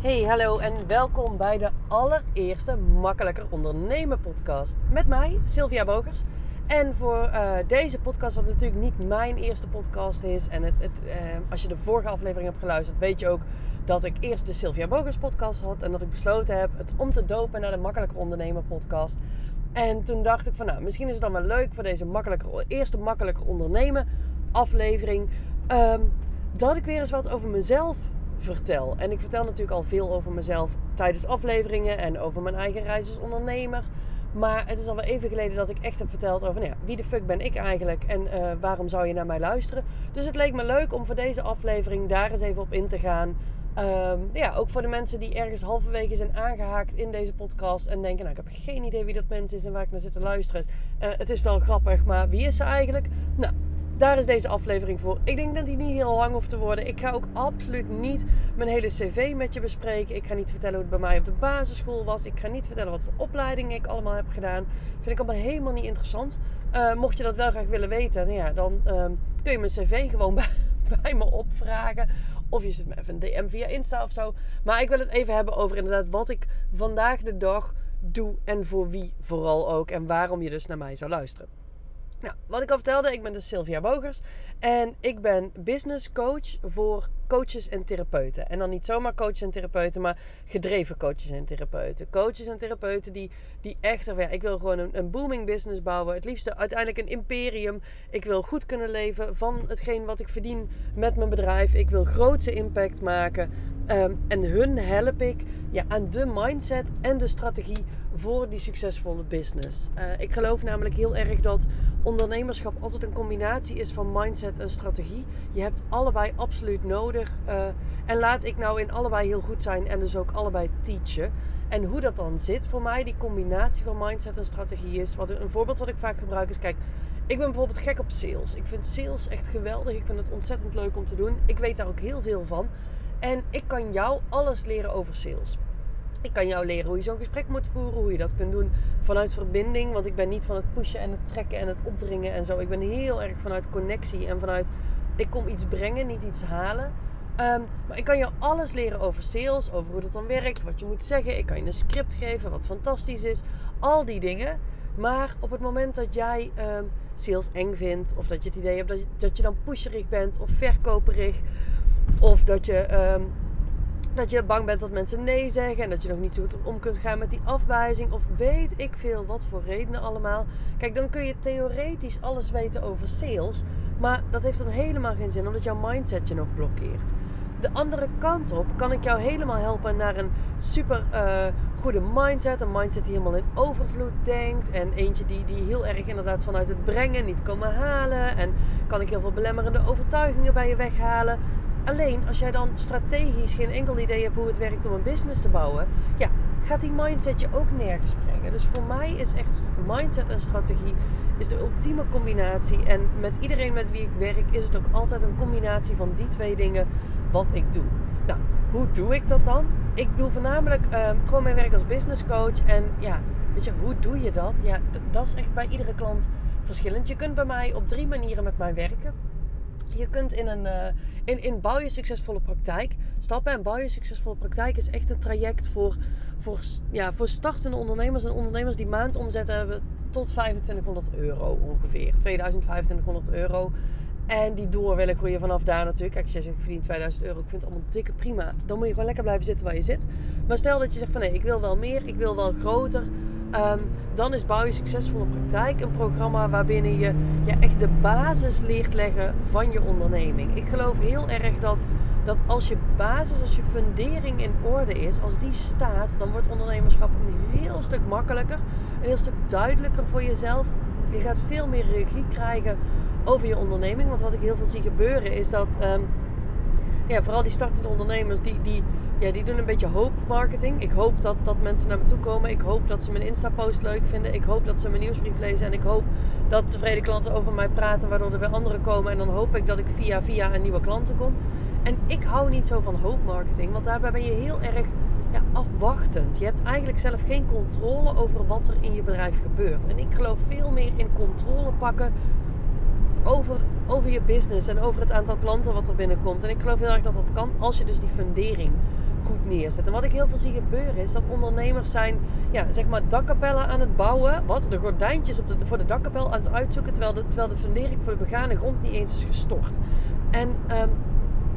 Hey, hallo en welkom bij de allereerste Makkelijker Ondernemen podcast. Met mij, Sylvia Bogers. En voor uh, deze podcast, wat natuurlijk niet mijn eerste podcast is. En het, het, uh, als je de vorige aflevering hebt geluisterd, weet je ook dat ik eerst de Sylvia Bogers podcast had. En dat ik besloten heb het om te dopen naar de Makkelijker Ondernemen podcast. En toen dacht ik van nou, misschien is het dan wel leuk voor deze makkelijker, eerste Makkelijker Ondernemen aflevering. Um, dat ik weer eens wat over mezelf vertel. En ik vertel natuurlijk al veel over mezelf tijdens afleveringen en over mijn eigen reis als ondernemer. Maar het is al wel even geleden dat ik echt heb verteld over nou ja, wie de fuck ben ik eigenlijk en uh, waarom zou je naar mij luisteren. Dus het leek me leuk om voor deze aflevering daar eens even op in te gaan. Um, ja, ook voor de mensen die ergens halverwege zijn aangehaakt in deze podcast en denken, nou ik heb geen idee wie dat mens is en waar ik naar zit te luisteren. Uh, het is wel grappig, maar wie is ze eigenlijk? Nou, daar is deze aflevering voor. Ik denk dat die niet heel lang hoeft te worden. Ik ga ook absoluut niet mijn hele cv met je bespreken. Ik ga niet vertellen hoe het bij mij op de basisschool was. Ik ga niet vertellen wat voor opleidingen ik allemaal heb gedaan. Vind ik allemaal helemaal niet interessant. Uh, mocht je dat wel graag willen weten, nou ja, dan uh, kun je mijn cv gewoon bij, bij me opvragen. Of je zit me even een DM via Insta of zo. Maar ik wil het even hebben over inderdaad wat ik vandaag de dag doe en voor wie vooral ook. En waarom je dus naar mij zou luisteren. Nou, wat ik al vertelde, ik ben dus Sylvia Bogers. En ik ben business coach voor coaches en therapeuten. En dan niet zomaar coaches en therapeuten, maar gedreven coaches en therapeuten. Coaches en therapeuten die, die echt, ja, ik wil gewoon een, een booming business bouwen. Het liefste uiteindelijk een imperium. Ik wil goed kunnen leven van hetgeen wat ik verdien met mijn bedrijf. Ik wil grootse impact maken. Um, en hun help ik ja, aan de mindset en de strategie voor die succesvolle business. Uh, ik geloof namelijk heel erg dat ondernemerschap altijd een combinatie is van mindset en strategie. Je hebt allebei absoluut nodig. Uh, en laat ik nou in allebei heel goed zijn en dus ook allebei teachen. En hoe dat dan zit voor mij, die combinatie van mindset en strategie is. Wat, een voorbeeld wat ik vaak gebruik is, kijk, ik ben bijvoorbeeld gek op sales. Ik vind sales echt geweldig. Ik vind het ontzettend leuk om te doen. Ik weet daar ook heel veel van. En ik kan jou alles leren over sales. Ik kan jou leren hoe je zo'n gesprek moet voeren, hoe je dat kunt doen vanuit verbinding. Want ik ben niet van het pushen en het trekken en het opdringen en zo. Ik ben heel erg vanuit connectie en vanuit ik kom iets brengen, niet iets halen. Um, maar ik kan je alles leren over sales, over hoe dat dan werkt, wat je moet zeggen. Ik kan je een script geven, wat fantastisch is. Al die dingen. Maar op het moment dat jij um, sales eng vindt, of dat je het idee hebt dat je, dat je dan pusherig bent of verkoperig, of dat je um, dat je bang bent dat mensen nee zeggen en dat je nog niet zo goed om kunt gaan met die afwijzing of weet ik veel wat voor redenen allemaal. Kijk, dan kun je theoretisch alles weten over sales, maar dat heeft dan helemaal geen zin omdat jouw mindset je nog blokkeert. De andere kant op kan ik jou helemaal helpen naar een super uh, goede mindset. Een mindset die helemaal in overvloed denkt. En eentje die, die heel erg inderdaad vanuit het brengen niet komen halen. En kan ik heel veel belemmerende overtuigingen bij je weghalen. Alleen als jij dan strategisch geen enkel idee hebt hoe het werkt om een business te bouwen, ja, gaat die mindset je ook nergens brengen. Dus voor mij is echt mindset en strategie is de ultieme combinatie. En met iedereen met wie ik werk is het ook altijd een combinatie van die twee dingen wat ik doe. Nou, hoe doe ik dat dan? Ik doe voornamelijk uh, gewoon mijn werk als business coach. En ja, weet je, hoe doe je dat? Ja, dat is echt bij iedere klant verschillend. Je kunt bij mij op drie manieren met mij werken je kunt in een uh, in, in bouw je succesvolle praktijk stappen. En bouw je succesvolle praktijk is echt een traject voor, voor, ja, voor startende ondernemers en ondernemers die maandomzet hebben tot 2500 euro ongeveer. 2000, 2500 euro. En die door willen groeien vanaf daar natuurlijk. Kijk, als zegt ik verdien 2000 euro, ik vind het allemaal dikke prima. Dan moet je gewoon lekker blijven zitten waar je zit. Maar stel dat je zegt van nee, ik wil wel meer, ik wil wel groter. Um, dan is Bouw je Succesvolle Praktijk een programma waarbinnen je ja, echt de basis leert leggen van je onderneming. Ik geloof heel erg dat, dat als je basis, als je fundering in orde is, als die staat, dan wordt ondernemerschap een heel stuk makkelijker, een heel stuk duidelijker voor jezelf. Je gaat veel meer regie krijgen over je onderneming. Want wat ik heel veel zie gebeuren is dat um, ja, vooral die startende ondernemers, die, die, ja, die doen een beetje hoop marketing. Ik hoop dat, dat mensen naar me toe komen. Ik hoop dat ze mijn Insta-post leuk vinden. Ik hoop dat ze mijn nieuwsbrief lezen. En ik hoop dat tevreden klanten over mij praten, waardoor er weer anderen komen. En dan hoop ik dat ik via via een nieuwe klanten kom. En ik hou niet zo van hoop marketing, want daarbij ben je heel erg ja, afwachtend. Je hebt eigenlijk zelf geen controle over wat er in je bedrijf gebeurt. En ik geloof veel meer in controle pakken over, over je business en over het aantal klanten wat er binnenkomt. En ik geloof heel erg dat dat kan als je dus die fundering goed neerzet. En wat ik heel veel zie gebeuren is dat ondernemers zijn, ja, zeg maar, dakkapellen aan het bouwen. Wat? De gordijntjes op de, voor de dakkapel aan het uitzoeken. Terwijl de, terwijl de fundering voor de begane grond niet eens is gestort. En ehm,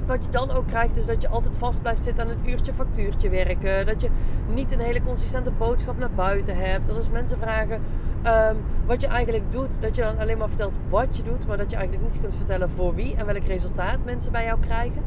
wat je dan ook krijgt is dat je altijd vast blijft zitten aan het uurtje factuurtje werken. Dat je niet een hele consistente boodschap naar buiten hebt. Dat als mensen vragen ehm, wat je eigenlijk doet, dat je dan alleen maar vertelt wat je doet. Maar dat je eigenlijk niet kunt vertellen voor wie en welk resultaat mensen bij jou krijgen.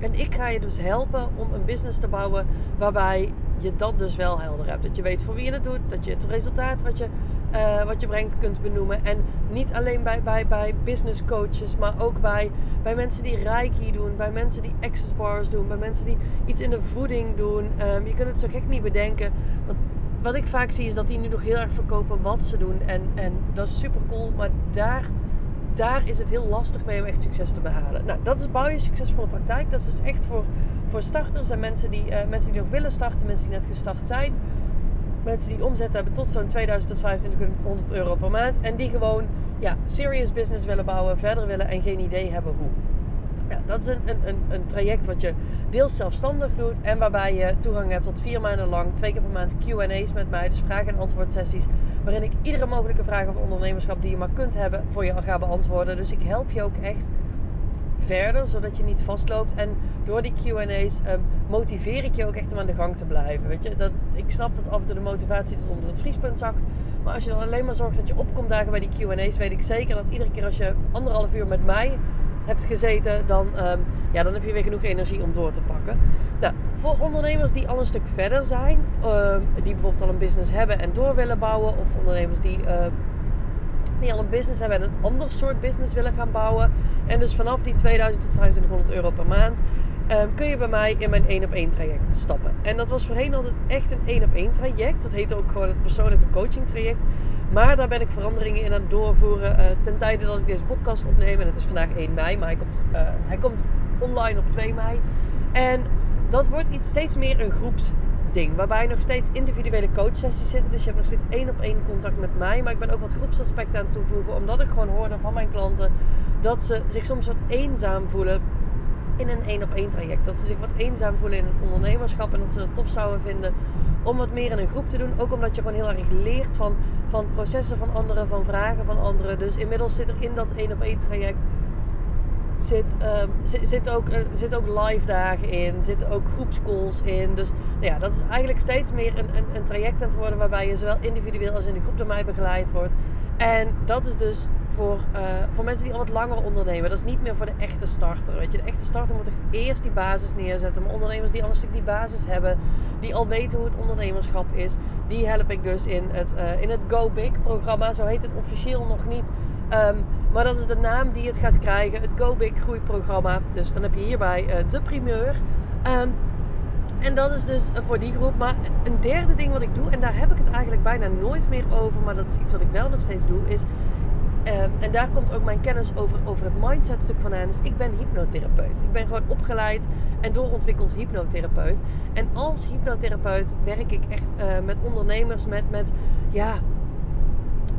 En ik ga je dus helpen om een business te bouwen waarbij je dat dus wel helder hebt. Dat je weet voor wie je het doet, dat je het resultaat wat je, uh, wat je brengt kunt benoemen. En niet alleen bij, bij, bij business coaches, maar ook bij, bij mensen die reiki doen, bij mensen die access bars doen, bij mensen die iets in de voeding doen. Um, je kunt het zo gek niet bedenken. Want wat ik vaak zie is dat die nu nog heel erg verkopen wat ze doen. En, en dat is super cool, maar daar daar is het heel lastig mee om echt succes te behalen. Nou, dat is bouw je succesvolle praktijk. Dat is dus echt voor, voor starters en mensen die, uh, mensen die nog willen starten, mensen die net gestart zijn. Mensen die omzet hebben tot zo'n 2000 tot 2500 euro per maand. En die gewoon ja, serious business willen bouwen, verder willen en geen idee hebben hoe. Ja, dat is een, een, een, traject wat je deels zelfstandig doet en waarbij je toegang hebt tot vier maanden lang, twee keer per maand QA's met mij, dus vraag- en antwoord sessies, waarin ik iedere mogelijke vraag over ondernemerschap die je maar kunt hebben voor je ga beantwoorden. Dus ik help je ook echt verder, zodat je niet vastloopt. En door die QA's um, motiveer ik je ook echt om aan de gang te blijven. Weet je? Dat, ik snap dat af en toe de motivatie tot onder het vriespunt zakt. Maar als je dan alleen maar zorgt dat je opkomt dagen bij die QA's, weet ik zeker dat iedere keer als je anderhalf uur met mij hebt gezeten, dan, um, ja, dan heb je weer genoeg energie om door te pakken. Nou, voor ondernemers die al een stuk verder zijn, um, die bijvoorbeeld al een business hebben en door willen bouwen, of ondernemers die, uh, die al een business hebben en een ander soort business willen gaan bouwen, en dus vanaf die 2000 tot 2500 euro per maand. Kun je bij mij in mijn 1 op 1 traject stappen. En dat was voorheen altijd echt een 1 op 1 traject. Dat heette ook gewoon het persoonlijke coaching traject. Maar daar ben ik veranderingen in aan het doorvoeren uh, ten tijde dat ik deze podcast opneem. En het is vandaag 1 mei, maar hij komt, uh, hij komt online op 2 mei. En dat wordt iets steeds meer een groepsding. Waarbij nog steeds individuele coachsessies zitten. Dus je hebt nog steeds één op één contact met mij. Maar ik ben ook wat groepsaspecten aan het toevoegen. Omdat ik gewoon hoorde van mijn klanten dat ze zich soms wat eenzaam voelen in een één op één traject. Dat ze zich wat eenzaam voelen in het ondernemerschap. En dat ze het tof zouden vinden om wat meer in een groep te doen. Ook omdat je gewoon heel erg leert van, van processen van anderen, van vragen van anderen. Dus inmiddels zit er in dat één op één traject zit, um, zit, ook, uh, zit ook live dagen in, zitten ook groepscalls in. Dus nou ja, dat is eigenlijk steeds meer een, een, een traject aan het worden waarbij je zowel individueel als in de groep door mij begeleid wordt. En dat is dus voor, uh, voor mensen die al wat langer ondernemen. Dat is niet meer voor de echte starter. Weet je. De echte starter moet echt eerst die basis neerzetten. Maar ondernemers die al een stuk die basis hebben, die al weten hoe het ondernemerschap is, die help ik dus in het, uh, in het Go Big programma. Zo heet het officieel nog niet. Um, maar dat is de naam die het gaat krijgen. Het Go Big groeiprogramma. Dus dan heb je hierbij uh, de primeur. Um, en dat is dus voor die groep. Maar een derde ding wat ik doe, en daar heb ik het eigenlijk bijna nooit meer over, maar dat is iets wat ik wel nog steeds doe, is. Uh, en daar komt ook mijn kennis over, over het mindset stuk van aan. Is ik ben hypnotherapeut. Ik ben gewoon opgeleid en doorontwikkeld hypnotherapeut. En als hypnotherapeut werk ik echt uh, met ondernemers, met, met ja,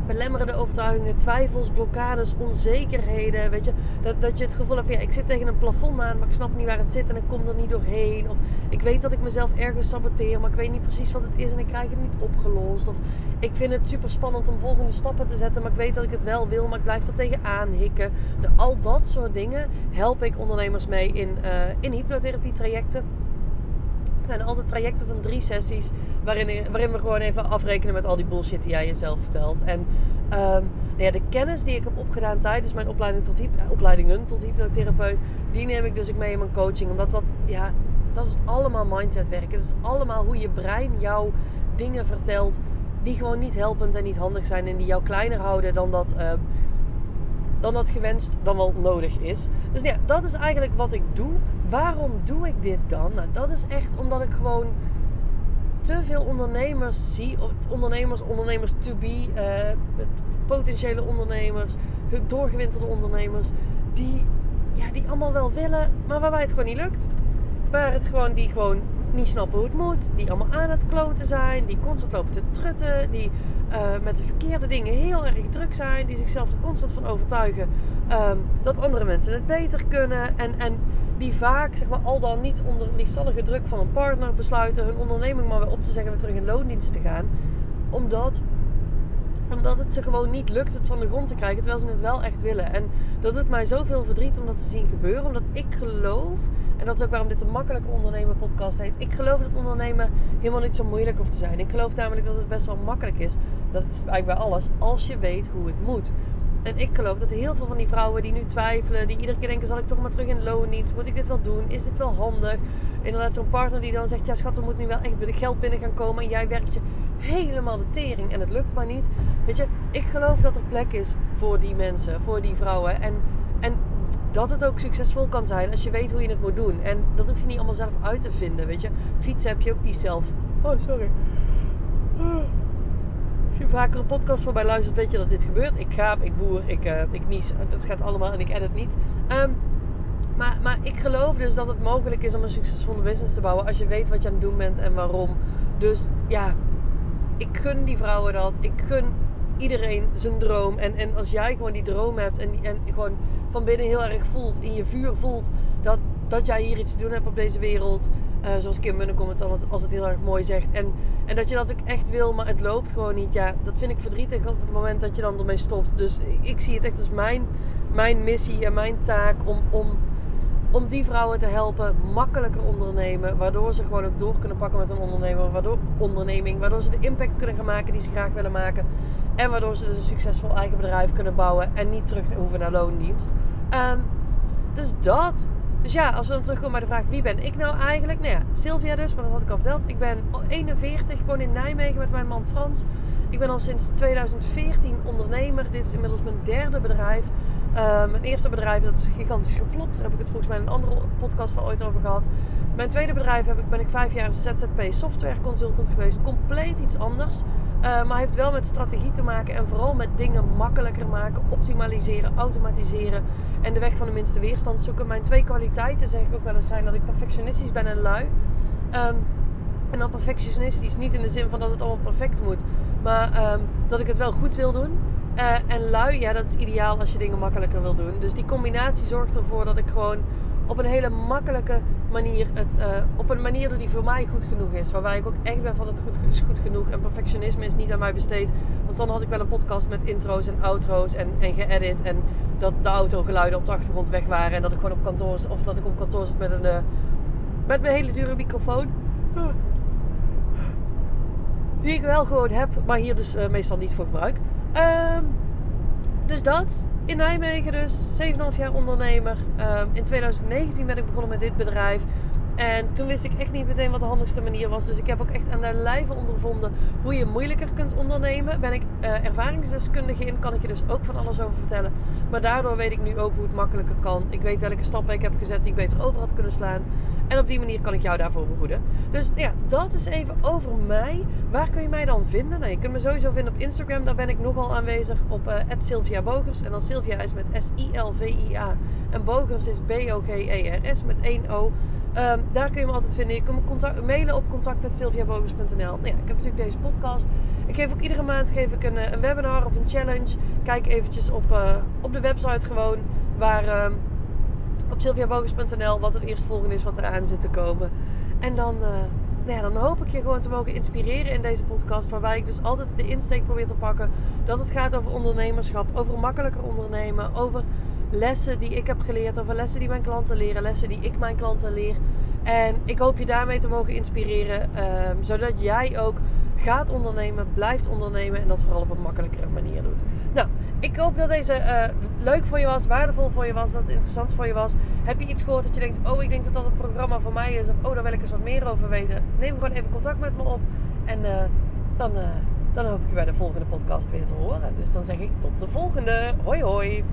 belemmerende overtuigingen, twijfels, blokkades, onzekerheden. Weet je, dat, dat je het gevoel hebt, ja, ik zit tegen een plafond aan, maar ik snap niet waar het zit en ik kom er niet doorheen. Of ik weet dat ik mezelf ergens saboteer, maar ik weet niet precies wat het is en ik krijg het niet opgelost. Of ik vind het super spannend om volgende stappen te zetten, maar ik weet dat ik het wel wil, maar ik blijf er tegenaan hikken. Al dat soort dingen help ik ondernemers mee in, uh, in hypnotherapie trajecten. Zijn altijd trajecten van drie sessies waarin, waarin we gewoon even afrekenen met al die bullshit die jij jezelf vertelt. En um, nou ja, de kennis die ik heb opgedaan tijdens mijn opleiding tot opleidingen tot hypnotherapeut, die neem ik dus ook mee in mijn coaching. Omdat dat, ja, dat is allemaal mindset werk. Het is allemaal hoe je brein jou dingen vertelt die gewoon niet helpend en niet handig zijn en die jou kleiner houden dan dat, uh, dan dat gewenst dan wel nodig is. Dus ja, dat is eigenlijk wat ik doe. Waarom doe ik dit dan? Nou, dat is echt omdat ik gewoon te veel ondernemers zie, ondernemers, ondernemers to be, uh, potentiële ondernemers, doorgewinterde ondernemers, die, ja, die allemaal wel willen, maar waarbij het gewoon niet lukt. Waar het gewoon, die gewoon niet snappen hoe het moet, die allemaal aan het kloten zijn, die constant lopen te trutten, die uh, met de verkeerde dingen heel erg druk zijn, die zichzelf er constant van overtuigen um, dat andere mensen het beter kunnen. En, en die vaak, zeg maar, al dan niet onder lieftallige druk van een partner besluiten hun onderneming maar weer op te zeggen en terug in loondienst te gaan. Omdat omdat het ze gewoon niet lukt het van de grond te krijgen, terwijl ze het wel echt willen. En dat doet mij zoveel verdriet om dat te zien gebeuren. Omdat ik geloof, en dat is ook waarom dit een makkelijke ondernemen podcast heet. Ik geloof dat ondernemen helemaal niet zo moeilijk hoeft te zijn. Ik geloof namelijk dat het best wel makkelijk is. Dat is eigenlijk bij alles, als je weet hoe het moet. En ik geloof dat heel veel van die vrouwen die nu twijfelen, die iedere keer denken: zal ik toch maar terug in loondienst? Moet ik dit wel doen? Is dit wel handig? Inderdaad, zo'n partner die dan zegt: ja, schat, er moet nu wel echt geld binnen gaan komen. En jij werkt je helemaal de tering en het lukt maar niet. Weet je, ik geloof dat er plek is voor die mensen, voor die vrouwen. En, en dat het ook succesvol kan zijn als je weet hoe je het moet doen. En dat hoef je niet allemaal zelf uit te vinden, weet je. Fietsen heb je ook niet zelf. Oh, sorry. Als je vaker een podcast van mij luistert, weet je dat dit gebeurt. Ik gaap, ik boer, ik, uh, ik nies. Dat gaat allemaal en ik edit niet. Um, maar, maar ik geloof dus dat het mogelijk is om een succesvolle business te bouwen als je weet wat je aan het doen bent en waarom. Dus ja, ik gun die vrouwen dat. Ik gun iedereen zijn droom. En, en als jij gewoon die droom hebt en, en gewoon van binnen heel erg voelt, in je vuur voelt, dat, dat jij hier iets te doen hebt op deze wereld. Uh, zoals Kim Munnekom het als het heel erg mooi zegt. En, en dat je dat ook echt wil, maar het loopt gewoon niet. Ja, dat vind ik verdrietig op het moment dat je dan ermee stopt. Dus ik zie het echt als mijn, mijn missie en mijn taak om, om om die vrouwen te helpen makkelijker ondernemen. Waardoor ze gewoon ook door kunnen pakken met een ondernemer, waardoor, onderneming. Waardoor ze de impact kunnen gaan maken die ze graag willen maken. En waardoor ze dus een succesvol eigen bedrijf kunnen bouwen en niet terug hoeven naar loondienst. Um, dus dat. Dus ja, als we dan terugkomen bij de vraag wie ben ik nou eigenlijk? Nou ja, Sylvia dus, maar dat had ik al verteld. Ik ben 41, ik woon in Nijmegen met mijn man Frans. Ik ben al sinds 2014 ondernemer. Dit is inmiddels mijn derde bedrijf. Uh, mijn eerste bedrijf dat is gigantisch geflopt. Daar heb ik het volgens mij in een andere podcast wel ooit over gehad. Mijn tweede bedrijf heb ik, ben ik vijf jaar ZZP software consultant geweest. Compleet iets anders. Uh, maar heeft wel met strategie te maken en vooral met dingen makkelijker maken, optimaliseren, automatiseren en de weg van de minste weerstand zoeken. Mijn twee kwaliteiten zeg ik ook wel eens zijn dat ik perfectionistisch ben en lui. Um, en dan perfectionistisch niet in de zin van dat het allemaal perfect moet, maar dat ik het wel goed wil doen. Uh, en lui, ja, dat is ideaal als je dingen makkelijker wil doen. Dus die combinatie zorgt ervoor dat ik gewoon op een hele makkelijke manier het uh, op een manier doe die voor mij goed genoeg is. Waarbij ik ook echt ben van het goed is goed genoeg. En perfectionisme is niet aan mij besteed. Want dan had ik wel een podcast met intro's en outro's en, en geëdit. En dat de autogeluiden op de achtergrond weg waren. En dat ik gewoon op kantoor of dat ik op kantoor zat met een uh, met mijn hele dure microfoon. Die ik wel gewoon heb, maar hier dus meestal niet voor gebruik. Ehm, dus dat. In Nijmegen dus. 7,5 jaar ondernemer. Ehm, in 2019 ben ik begonnen met dit bedrijf. En toen wist ik echt niet meteen wat de handigste manier was. Dus ik heb ook echt aan de lijve ondervonden hoe je moeilijker kunt ondernemen. Ben ik uh, ervaringsdeskundige in, kan ik je dus ook van alles over vertellen. Maar daardoor weet ik nu ook hoe het makkelijker kan. Ik weet welke stappen ik heb gezet die ik beter over had kunnen slaan. En op die manier kan ik jou daarvoor behoeden. Dus ja, dat is even over mij. Waar kun je mij dan vinden? Nou, je kunt me sowieso vinden op Instagram. Daar ben ik nogal aanwezig op uh, Sylvia Bogers. En dan Sylvia is met S-I-L-V-I-A. En Bogers is B-O-G-E-R-S met 1 O. Um, daar kun je me altijd vinden. Je kunt me mailen op contact.sylviabogers.nl. Nou ja, ik heb natuurlijk deze podcast. Ik geef ook iedere maand geef ik een, eh, een webinar of een challenge. Kijk eventjes op, uh, op de website gewoon. Waar, um, op sylviabogers.nl wat het eerstvolgende is wat eraan zit te komen. En dan, uh, nou ja, dan hoop ik je gewoon te mogen inspireren in deze podcast. Waarbij ik dus altijd de insteek probeer te pakken. Dat het gaat over ondernemerschap. Over makkelijker ondernemen. Over lessen die ik heb geleerd, over lessen die mijn klanten leren, lessen die ik mijn klanten leer. En ik hoop je daarmee te mogen inspireren, um, zodat jij ook gaat ondernemen, blijft ondernemen en dat vooral op een makkelijkere manier doet. Nou, ik hoop dat deze uh, leuk voor je was, waardevol voor je was, dat het interessant voor je was. Heb je iets gehoord dat je denkt, oh ik denk dat dat een programma voor mij is, of oh daar wil ik eens wat meer over weten. Neem gewoon even contact met me op en uh, dan, uh, dan hoop ik je bij de volgende podcast weer te horen. Dus dan zeg ik tot de volgende. Hoi hoi!